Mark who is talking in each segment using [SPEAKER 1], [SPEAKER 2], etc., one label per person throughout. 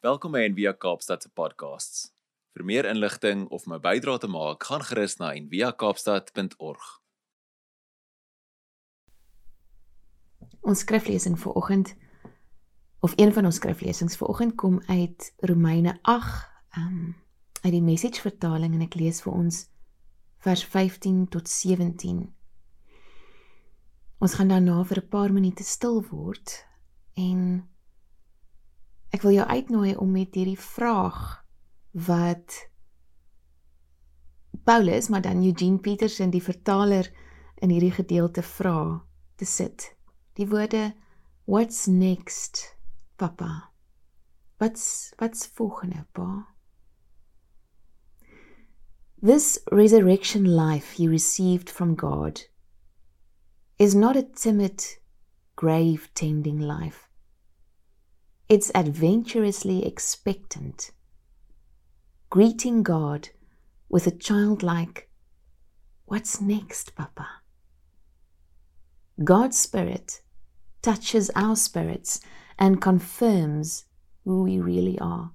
[SPEAKER 1] Welkom by Envia Kaapstad se podcasts. Vir meer inligting of om 'n bydrae te maak, gaan gerus na enviakaapstad.org.
[SPEAKER 2] Ons skriflesing vir oggend of een van ons skriflesings vir oggend kom uit Romeine 8, ehm um, uit die Message vertaling en ek lees vir ons vers 15 tot 17. Ons gaan daarna vir 'n paar minute stil word en Ek wil jou uitnooi om met hierdie vraag wat Paulus, maar dan Eugene Peterson die vertaler in hierdie gedeelte vra te sit. Die woorde what's next, papa? Wat's wat's volgende, pa? This resurrection life he received from God is not a timid grave tending life. It's adventurously expectant, greeting God with a childlike, What's next, Papa? God's Spirit touches our spirits and confirms who we really are.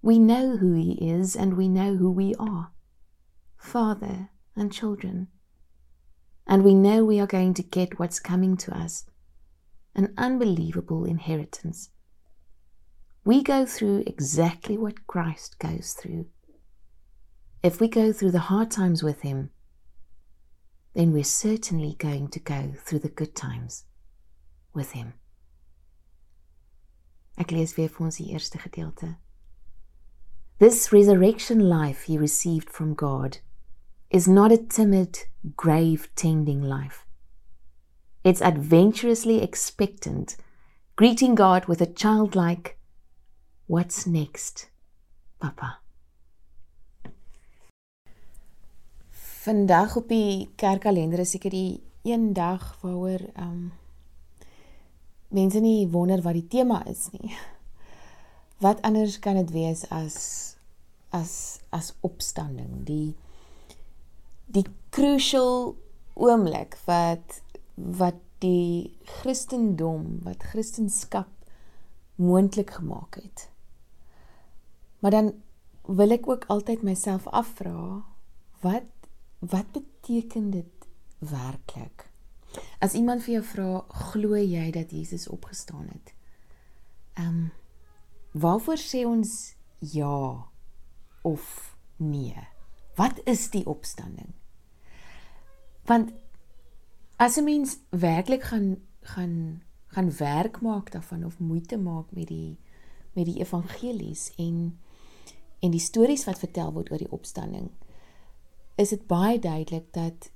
[SPEAKER 2] We know who He is and we know who we are Father and children. And we know we are going to get what's coming to us an unbelievable inheritance. We go through exactly what Christ goes through. If we go through the hard times with Him, then we're certainly going to go through the good times with Him. Ek lees weer vir ons die eerste gedeelte. This resurrection life he received from God is not a timid, grave tending life. It's adventurously expectant, greeting God with a childlike, What's next, Papa? Vandag op die kerkkalender is seker die een dag waaroor um mense nie wonder wat die tema is nie. Wat anders kan dit wees as as as opstanding, die die crucial oomblik wat wat die Christendom, wat Christendom moontlik gemaak het. Maar dan wil ek ook altyd myself afvra, wat wat beteken dit werklik? As iemand vir jou vra, glo jy dat Jesus opgestaan het? Ehm um, waarvoor sê ons ja of nee? Wat is die opstanding? Want as 'n mens werklik gaan gaan gaan werk maak daarvan of moeite maak met die met die evangelies en en die stories wat vertel word oor die opstanding is dit baie duidelik dat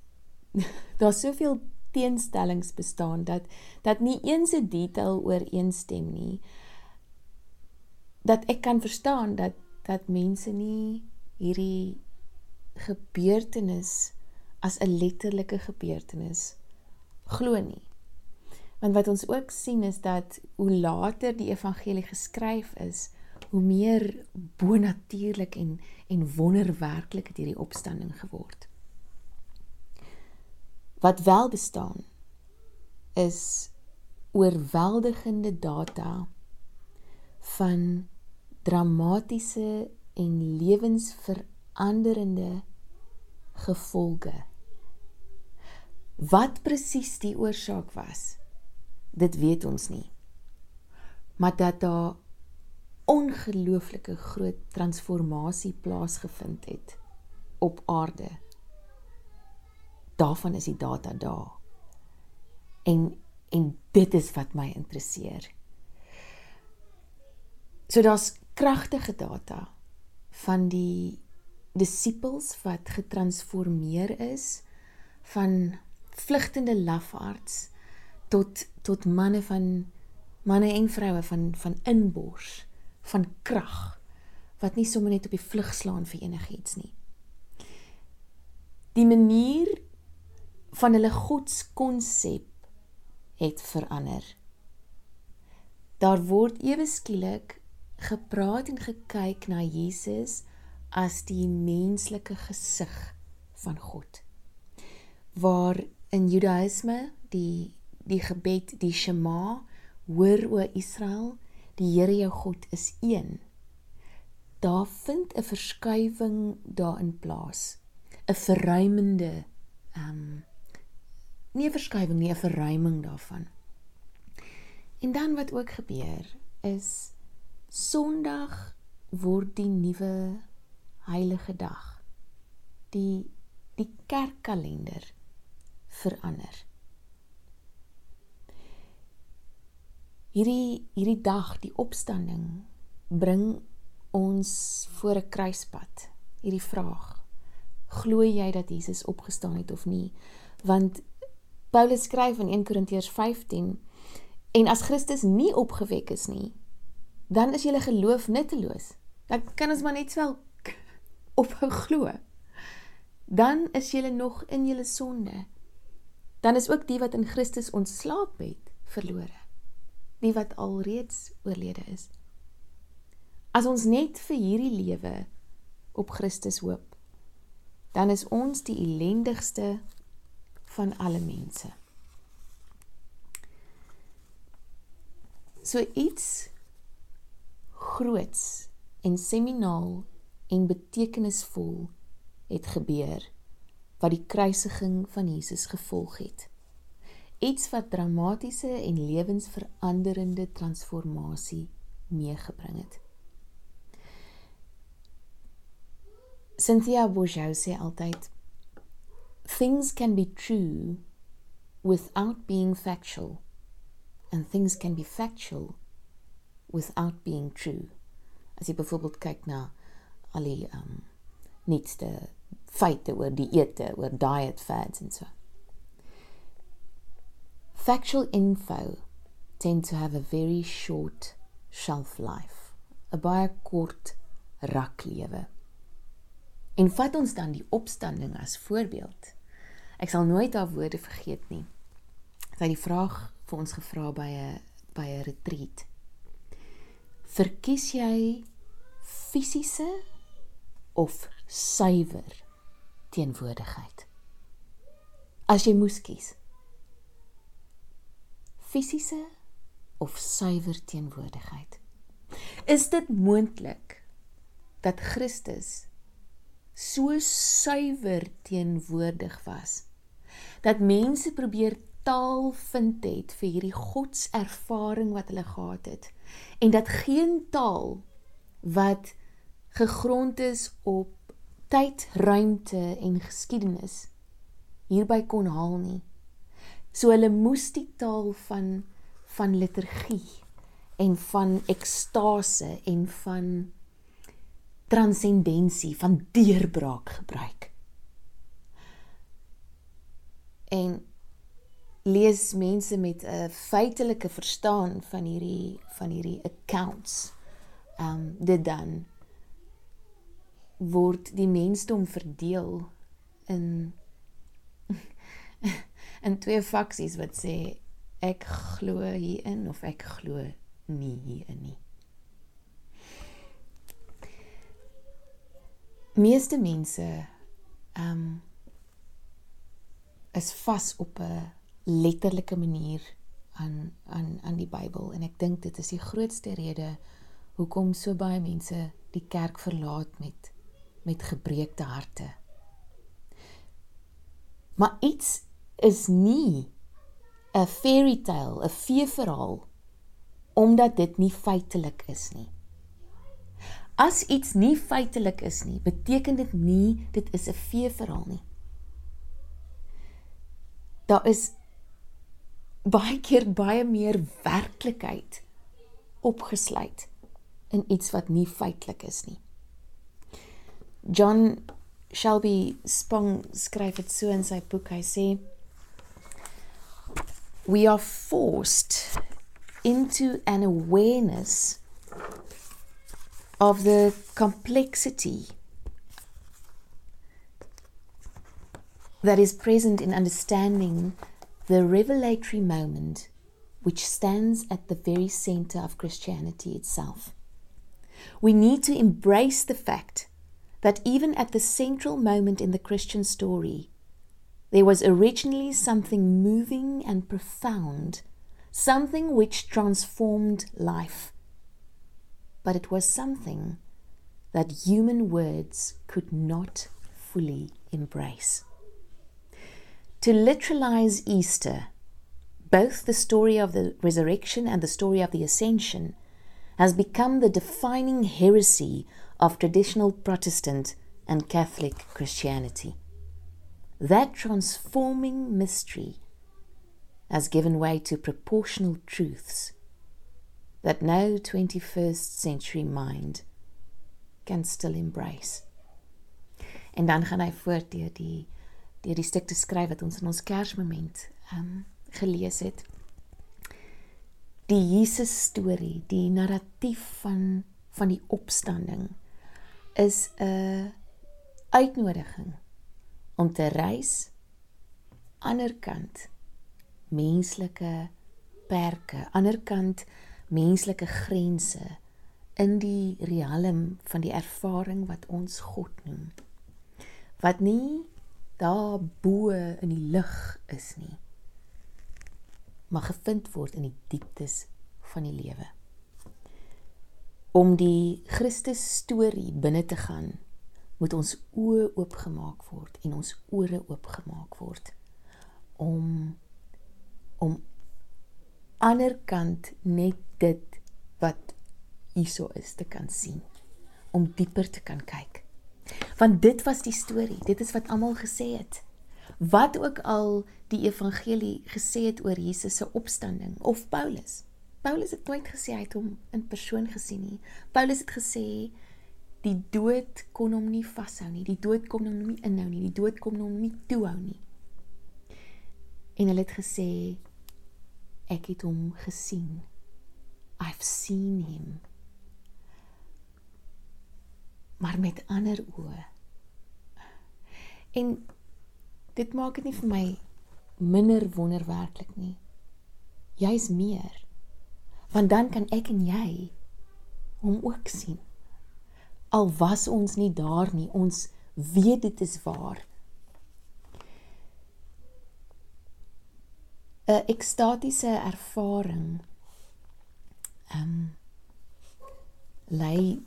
[SPEAKER 2] daar soveel teenstellings bestaan dat dat nie eens 'n detail ooreenstem nie dat ek kan verstaan dat dat mense nie hierdie gebeurtenis as 'n letterlike gebeurtenis glo nie. Want wat ons ook sien is dat hoe later die evangelie geskryf is, hoe meer bonatuurlik en en wonderwerklik het hierdie opstanding geword. Wat wel bestaan is oorweldigende data van dramatiese en lewensveranderende gevolge Wat presies die oorsaak was, dit weet ons nie. Maar dat daar ongelooflike groot transformasie plaasgevind het op aarde. Daarvan is die data daar. En en dit is wat my interesseer. So daar's kragtige data van die disippels wat getransformeer is van vlugtende lafaards tot tot manne van manne en vroue van van inbors van krag wat nie sommer net op die vlug slaan vir enigiets nie. Die manier van hulle godskonsep het verander. Daar word ewe skielik gepraat en gekyk na Jesus as die menslike gesig van God. Waar in Judaïsme die die gebed die Shema hoor o Israel die Here jou God is een. Daar vind 'n verskuiwing daarin plaas. 'n Verruimende ehm um, nie 'n verskuiwing nie, 'n verruiming daarvan. En dan wat ook gebeur is Sondag word die nuwe heilige dag. Die die kerkkalender verander. Hierdie hierdie dag, die opstanding bring ons voor 'n kruispunt. Hierdie vraag: Glo jy dat Jesus opgestaan het of nie? Want Paulus skryf in 1 Korintiërs 15 en as Christus nie opgewek is nie, dan is julle geloof nutteloos. Dan kan ons maar net swel ophou glo. Dan is julle nog in julle sonde. Dan is ook die wat in Christus ontslaap het, verlore. Die wat alreeds oorlede is. As ons net vir hierdie lewe op Christus hoop, dan is ons die ellendigste van alle mense. So iets groots en seminaal en betekenisvol het gebeur wat die kruisiging van Jesus gevolg het. Iets wat dramatiese en lewensveranderende transformasie meegebring het. Cynthia Bourgeau sê altyd things can be true without being factual and things can be factual without being true. As jy byvoorbeeld kyk na al die um nuutste feite oor dieete, oor diet fads en so. Factual info tend to have a very short shelf life. 'n baie kort raklewe. En vat ons dan die opstanding as voorbeeld. Ek sal nooit daardie woorde vergeet nie. Sy het die vraag vir ons gevra by 'n by 'n retreat. Verkies jy fisiese of suiwer teenwoordigheid? As jy moes kies. Fisiese of suiwer teenwoordigheid? Is dit moontlik dat Christus so suiwer teenwoordig was dat mense probeer taal vind het vir hierdie godservaring wat hulle gehad het en dat geen taal wat gegrond is op tyd, ruimte en geskiedenis hierby kon haal nie. So hulle moes die taal van van liturgie en van ekstase en van transcendensie van deurbraak gebruik. En lees mense met 'n feitelike verstaan van hierdie van hierdie accounts. Ehm um, dit dan word die mensdom verdeel in in twee faksies wat sê ek glo hierin of ek glo nie hierin nie. meeste mense ehm um, is vas op 'n letterlike manier aan aan aan die Bybel en ek dink dit is die grootste rede hoekom so baie mense die kerk verlaat met met gebreekte harte. Maar iets is nie 'n fairy tale, 'n feeverhaal omdat dit nie feitelik is nie. As iets nie feitelik is nie, beteken dit nie dit is 'n feeverhaal nie. Daar is baie keer baie meer werklikheid opgesluit in iets wat nie feitelik is nie. John Shelby Spong skryf dit so in sy boek. Hy sê we are forced into an awareness of the complexity that is present in understanding the revelatory moment which stands at the very center of Christianity itself. We need to embrace the fact that even at the central moment in the Christian story, there was originally something moving and profound, something which transformed life but it was something that human words could not fully embrace. To literalize Easter, both the story of the resurrection and the story of the ascension, has become the defining heresy of traditional Protestant and Catholic Christianity. That transforming mystery has given way to proportional truths that no 21st century mind can still embrace. En dan gaan hy voort deur die deur die stuk te skryf wat ons in ons Kersmoment ehm um, gelees het. Die Jesus storie, die narratief van van die opstanding is 'n uitnodiging om te reis aanderkant menslike perke, aanderkant menslike grense in die riem van die ervaring wat ons God noem. Wat nie daar bo in die lug is nie, maar gevind word in die dieptes van die lewe. Om die Christus storie binne te gaan, moet ons oë oopgemaak word en ons ore oopgemaak word om om aanderkant net dit wat hierso is te kan sien om dieper te kan kyk. Want dit was die storie dit is wat almal gesê het. Wat ook al die evangelie gesê het oor Jesus se opstanding of Paulus Paulus het nooit gesê hy het hom in persoon gesien nie. Paulus het gesê die dood kon hom nie vashou nie. Die dood kon hom nie inhou nie. Die dood kon hom nie toehou nie. En hulle het gesê ek het hom gesien. I've seen him. Maar met ander oë. En dit maak dit nie vir my minder wonderwerklik nie. Jy's meer want dan kan ek en jy hom ook sien al was ons nie daar nie ons weet dit is waar 'n ekstatiese ervaring ehm um, lei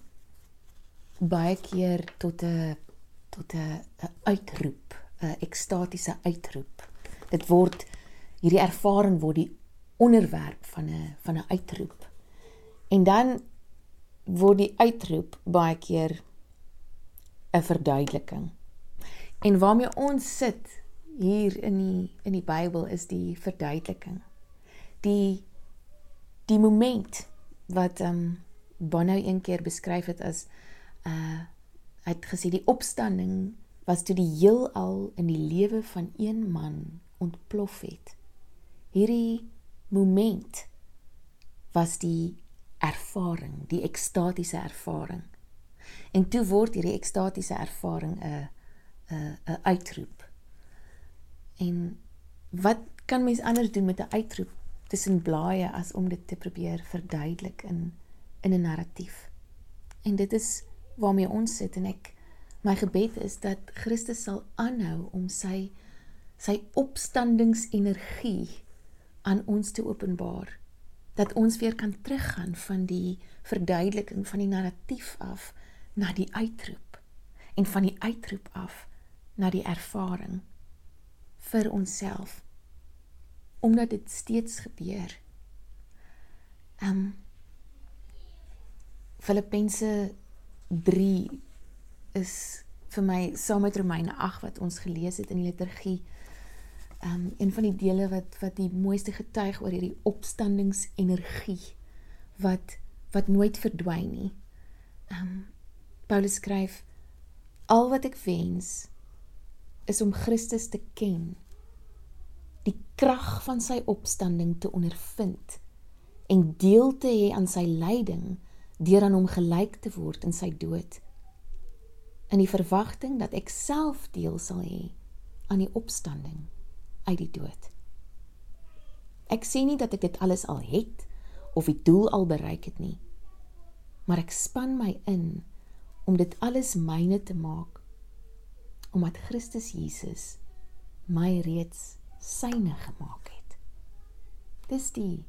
[SPEAKER 2] baie keer tot 'n tot 'n uitroep, 'n ekstatiese uitroep. Dit word hierdie ervaring word die onderwerp van 'n van 'n uitroep. En dan word die uitroep baie keer 'n verduideliking. En waarmee ons sit hier in die in die Bybel is die verduideliking. Die die moment wat ehm um, Bono een keer beskryf het as uh hy het gesê die opstanding was toe die heelal in die lewe van een man ontplof het. Hierdie moment was die ervaring, die ekstatiese ervaring. En toe word hierdie ekstatiese ervaring 'n 'n 'n uitroep En wat kan mens anders doen met 'n uitroep tussen blaaie as om dit te probeer verduidelik in in 'n narratief? En dit is waarmee ons sit en ek my gebed is dat Christus sal aanhou om sy sy opstandingsenergie aan ons te openbaar dat ons weer kan teruggaan van die verduideliking van die narratief af na die uitroep en van die uitroep af na die ervaring vir onsself omdat dit steeds gebeur. Um Filippense 3 is vir my saam met Romeine 8 wat ons gelees het in die liturgie. Um een van die dele wat wat die mooiste getuig oor hierdie opstandingsenergie wat wat nooit verdwyn nie. Um Paulus skryf al wat ek wens is om Christus te ken. Die krag van sy opstanding te ondervind en deel te hê aan sy lyding deur aan hom gelyk te word in sy dood. In die verwagting dat ek self deel sal hê aan die opstanding uit die dood. Ek sê nie dat ek dit alles al het of die doel al bereik het nie. Maar ek span my in om dit alles myne te maak omdat Christus Jesus my reeds syne gemaak het. Dis die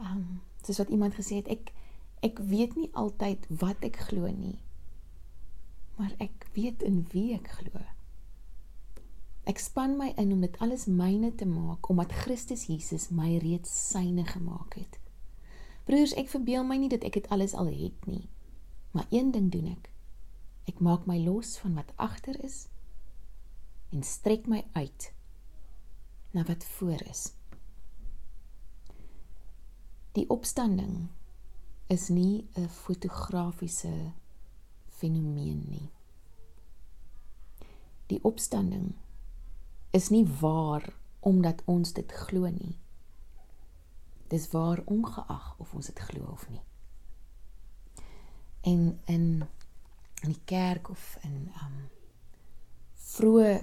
[SPEAKER 2] ehm um, dis wat iemand gesê het ek Ek weet nie altyd wat ek glo nie. Maar ek weet in wie ek glo. Ek span my in om dit alles myne te maak omdat Christus Jesus my reeds syne gemaak het. Broers, ek verbeel my nie dat ek dit alles al het nie. Maar een ding doen ek. Ek maak my los van wat agter is en strek my uit na wat voor is. Die opstanding is nie 'n fotografiese fenomeen nie. Die opstanding is nie waar omdat ons dit glo nie. Dis waar ongeag of ons dit glo of nie. En in in die kerk of in um vroeë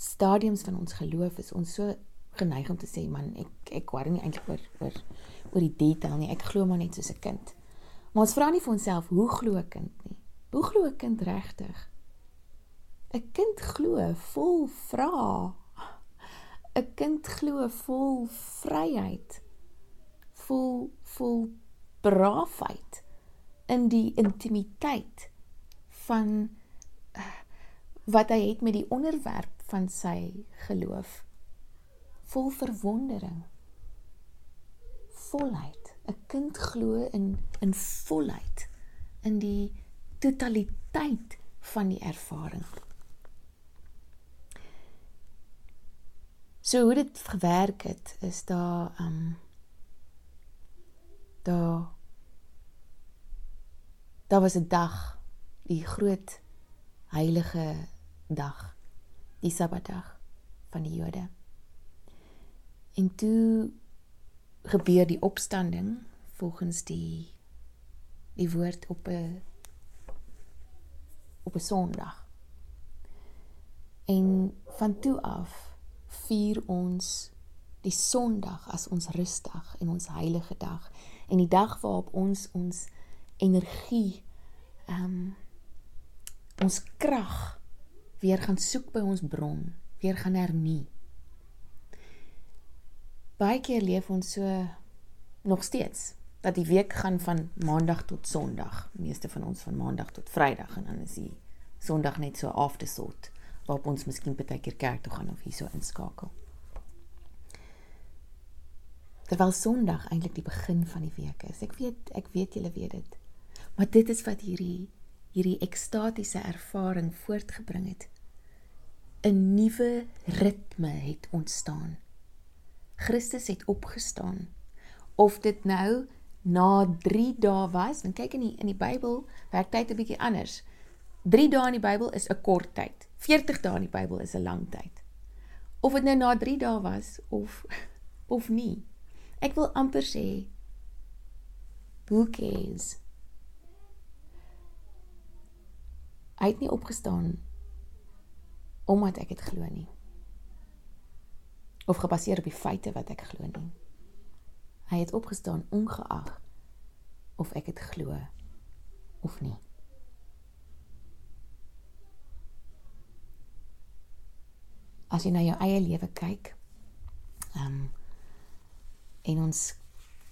[SPEAKER 2] stadiums van ons geloof is ons so geneig om te sê man ek ek worry nie eintlik oor oor oor die detail nie. Ek glo maar net soos 'n kind. Maar ons vra nie vir onsself hoe glo 'n kind nie. Hoe glo 'n kind regtig? 'n Kind glo vol vra. 'n Kind glo vol vryheid. Vol vol braafheid in die intimiteit van uh, wat hy het met die onderwerp van sy geloof. Vol verwondering volheid. 'n Kind glo in in volheid in die totaliteit van die ervaring. So hoe dit gewerk het is daar um daar daar was 'n dag, die groot heilige dag, die Sabbatdag van die Jode. En toe gebeur die opstanding volgens die die woord op 'n op 'n Sondag. En van toe af vier ons die Sondag as ons rusdag en ons heilige dag. En die dag waarop ons ons energie ehm um, ons krag weer gaan soek by ons bron, weer gaan hernie. Baie keer leef ons so nog steeds dat die week gaan van maandag tot sonderdag. Meeste van ons van maandag tot vrydag en dan is die sonderdag net so afgesort waarop ons miskien baie keer kerk toe gaan of hierso inskakel. Terwyl sonderdag eintlik die begin van die week is. Ek weet ek weet julle weet dit. Maar dit is wat hierdie hierdie ekstatiese ervaring voortgebring het. 'n Nuwe ritme het ontstaan Christus het opgestaan. Of dit nou na 3 dae was, want kyk in die in die Bybel werk tyd 'n bietjie anders. 3 dae in die Bybel is 'n kort tyd. 40 dae in die Bybel is 'n lang tyd. Of dit nou na 3 dae was of of nie. Ek wil amper sê who cares? Hy het nie opgestaan omdat ek dit glo nie of gebaseer op die feite wat ek glo nie. Hy het opgestaan ongeag of ek dit glo of nie. As jy na jou eie lewe kyk, ehm um, en ons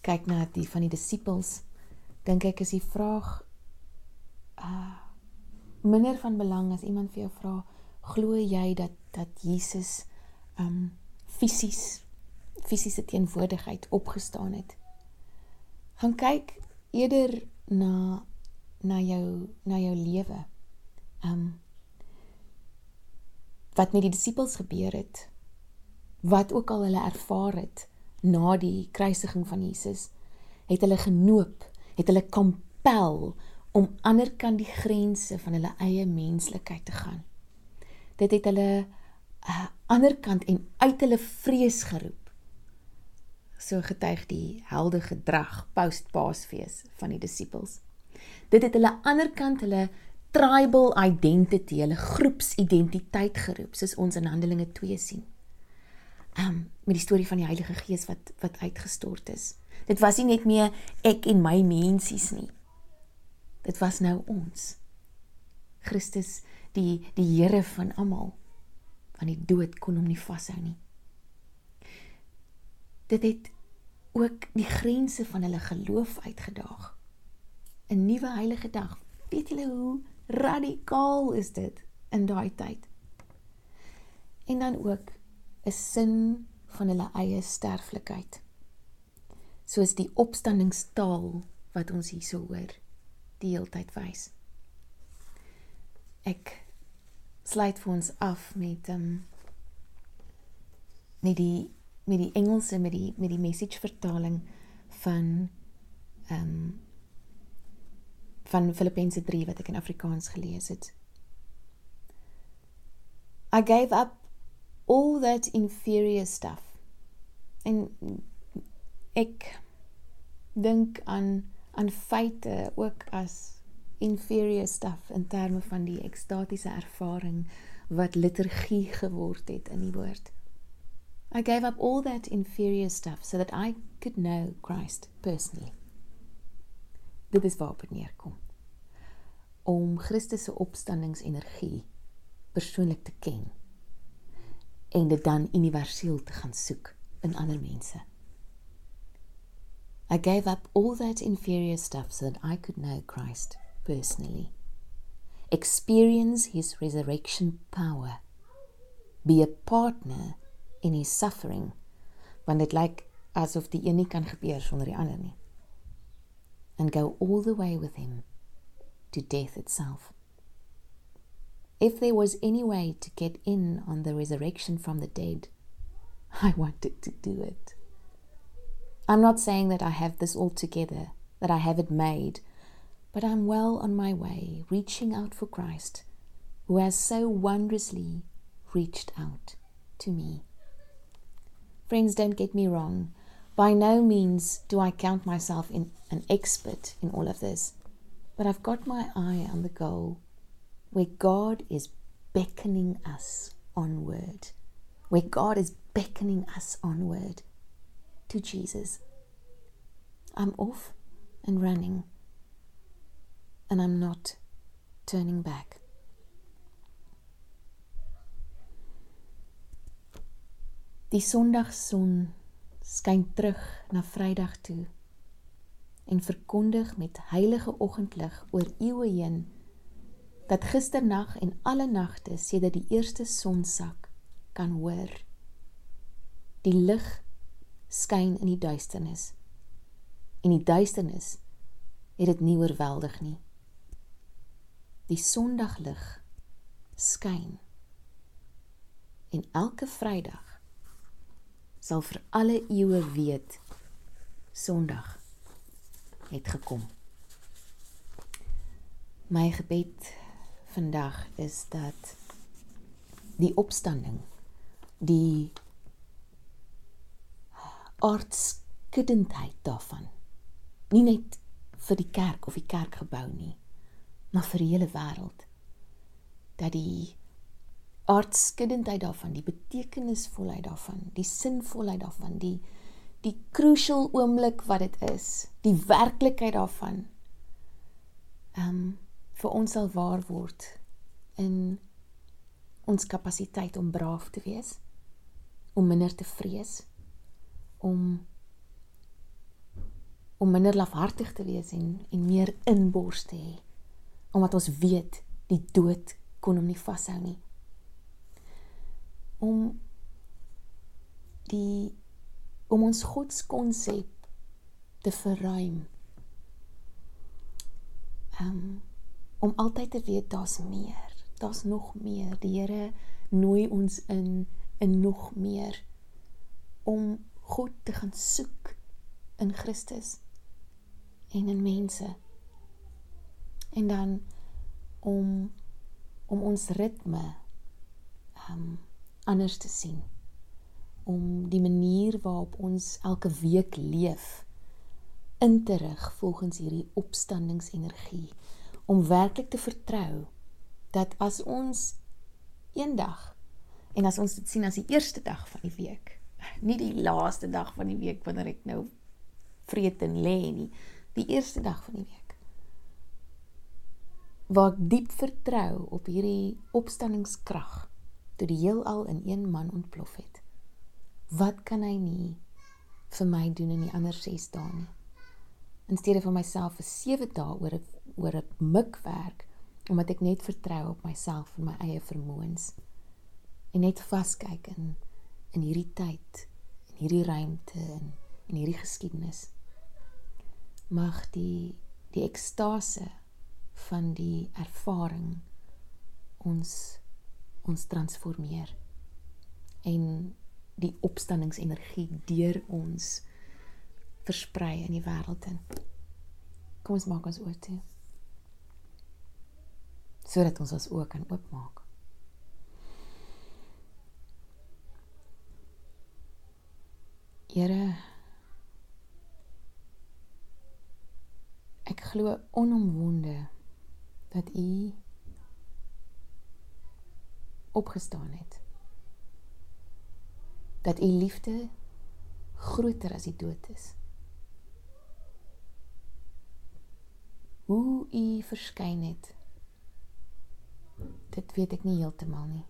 [SPEAKER 2] kyk na die van die disippels, dink ek is die vraag uh minder van belang as iemand vir jou vra, glo jy dat dat Jesus ehm um, fisies fisiese teenwoordigheid opgestaan het. Gaan kyk eerder na na jou na jou lewe. Um wat met die disippels gebeur het, wat ook al hulle ervaar het na die kruisiging van Jesus, het hulle genoop, het hulle kompel om ander kan die grense van hulle eie menslikheid te gaan. Dit het hulle 'n uh, ander kant en uit hulle vrees geroep. So getuig die helde gedrag post Paasfees van die disippels. Dit het hulle ander kant hulle tribal identity, hulle groepsidentiteit geroep, soos ons in Handelinge 2 sien. Um met die storie van die Heilige Gees wat wat uitgestort is. Dit was nie net meer ek en my mensies nie. Dit was nou ons. Christus die die Here van almal van die dood kon hom nie vashou nie. Dit het ook die grense van hulle geloof uitgedaag. 'n nuwe heilige dag. Weet julle hoe radikaal is dit in daai tyd? En dan ook 'n sin van hulle eie sterflikheid. Soos die opstandingstaal wat ons hierso hoor die heeltyd wys. Ek sluit vir ons af met um, met die met die Engelse met die met die message vertaling van um, van Filippense 3 wat ek in Afrikaans gelees het. I gave up all that inferior stuff. En ek dink aan aan feite ook as inferior stuff in terme van die ekstatiese ervaring wat liturgie geword het in die woord. I gave up all that inferior stuff so that I could know Christ personally. Dit is waarop dit neerkom. Om Christus se opstandingsenergie persoonlik te ken en dit dan universeel te gaan soek in ander mense. I gave up all that inferior stuff so that I could know Christ personally. Experience his resurrection power. Be a partner in his suffering want dit lyk asof die een nie kan gebeur sonder die ander nie and go all the way with him to death itself. If there was any way to get in on the resurrection from the dead i wanted to do it. I'm not saying that i have this all together that i have it made but i'm well on my way reaching out for christ who has so wondrously reached out to me. Friends, don't get me wrong. By no means do I count myself in an expert in all of this, but I've got my eye on the goal where God is beckoning us onward, where God is beckoning us onward to Jesus. I'm off and running, and I'm not turning back. Die Sondagson skyn terug na Vrydag toe en verkondig met heilige oggendlig oor eeue heen dat gisternag en alle nagte sedert die eerste sonsak kan hoor. Die lig skyn in die duisternis. En die duisternis het dit nie oorweldig nie. Die Sondaglig skyn. En elke Vrydag sal vir alle eeue weet Sondag het gekom. My gebed vandag is dat die opstanding die aardskuddendheid daarvan nie net vir die kerk of die kerkgebou nie maar vir die hele wêreld dat die aardskuddendheid daarvan, die betekenisvolheid daarvan, die sinvolheid daarvan, die die crucial oomblik wat dit is, die werklikheid daarvan. Ehm um, vir ons sal waar word in ons kapasiteit om braaf te wees, om minder te vrees, om om minder lafhartig te wees en en meer inbors te hê omdat ons weet die dood kon hom nie vashou nie om die om ons godskonsep te verruim. Um om altyd te weet daar's meer, daar's nog meer. Die Here nooi ons in in nog meer om God te gaan soek in Christus en in mense. En dan om om ons ritme um anders te sien. Om die manier waarop ons elke week leef in te rig volgens hierdie opstandingsenergie. Om werklik te vertrou dat as ons eendag en as ons dit sien as die eerste dag van die week nie die laaste dag van die week wanneer ek nou vrede en lê nie die eerste dag van die week waar ek diep vertrou op hierdie opstandingskrag toe die heelal in een man ontplof het. Wat kan hy nie vir my doen in die ander 6 dae nie? in steede vir myself vir 7 dae oor 'n oor 'n mikwerk omdat ek net vertrou op myself en my eie vermoëns en net vaskyk in in hierdie tyd in hierdie ruimte en in hierdie geskiedenis mag die die ekstase van die ervaring ons ons transformeer en die opstandingsenergie deur ons versprei in die wêreld in. Kom ons maak ons oë toe. Sodat ons ons oë kan oopmaak. Here Ek glo onomwonde dat U opgestaan het. Dat U liefde groter as die dood is. Hoe U verskyn het. Dit weet ek nie heeltemal nie.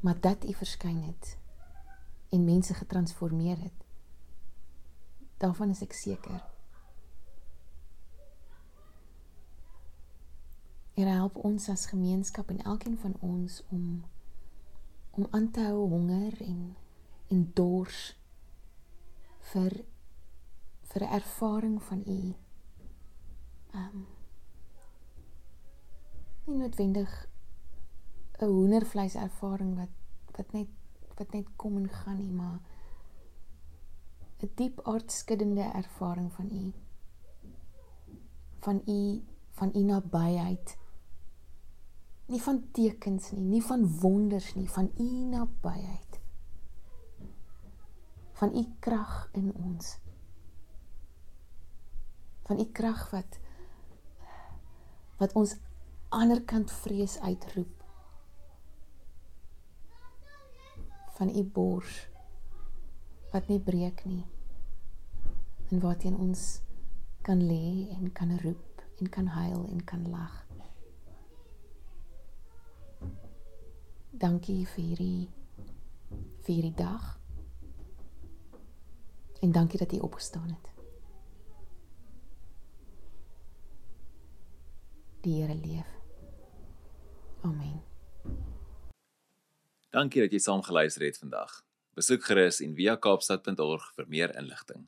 [SPEAKER 2] Maar dat U verskyn het en mense getransformeer het. Daarvan is ek seker. Here help ons as gemeenskap en elkeen van ons om om aan te hou honger en en dors vir vir ervaring van u. Ehm um, nie noodwendig 'n hoendervleis ervaring wat wat net wat net kom en gaan nie, maar 'n diep aardskuddende ervaring van u van u van u nabyheid nie van tekens nie, nie van wonders nie, van u nabyheid. Van u krag in ons. Van u krag wat wat ons ander kant vrees uitroep. Van u bors wat nie breek nie. En waarteen ons kan lê en kan roep en kan huil en kan lag. Dankie vir hierdie vir hierdie dag. En dankie dat jy opgestaan het. Die Here leef. Amen.
[SPEAKER 1] Dankie dat jy saam geluister het vandag. Besoek gerus en via kaapstad.org vir meer inligting.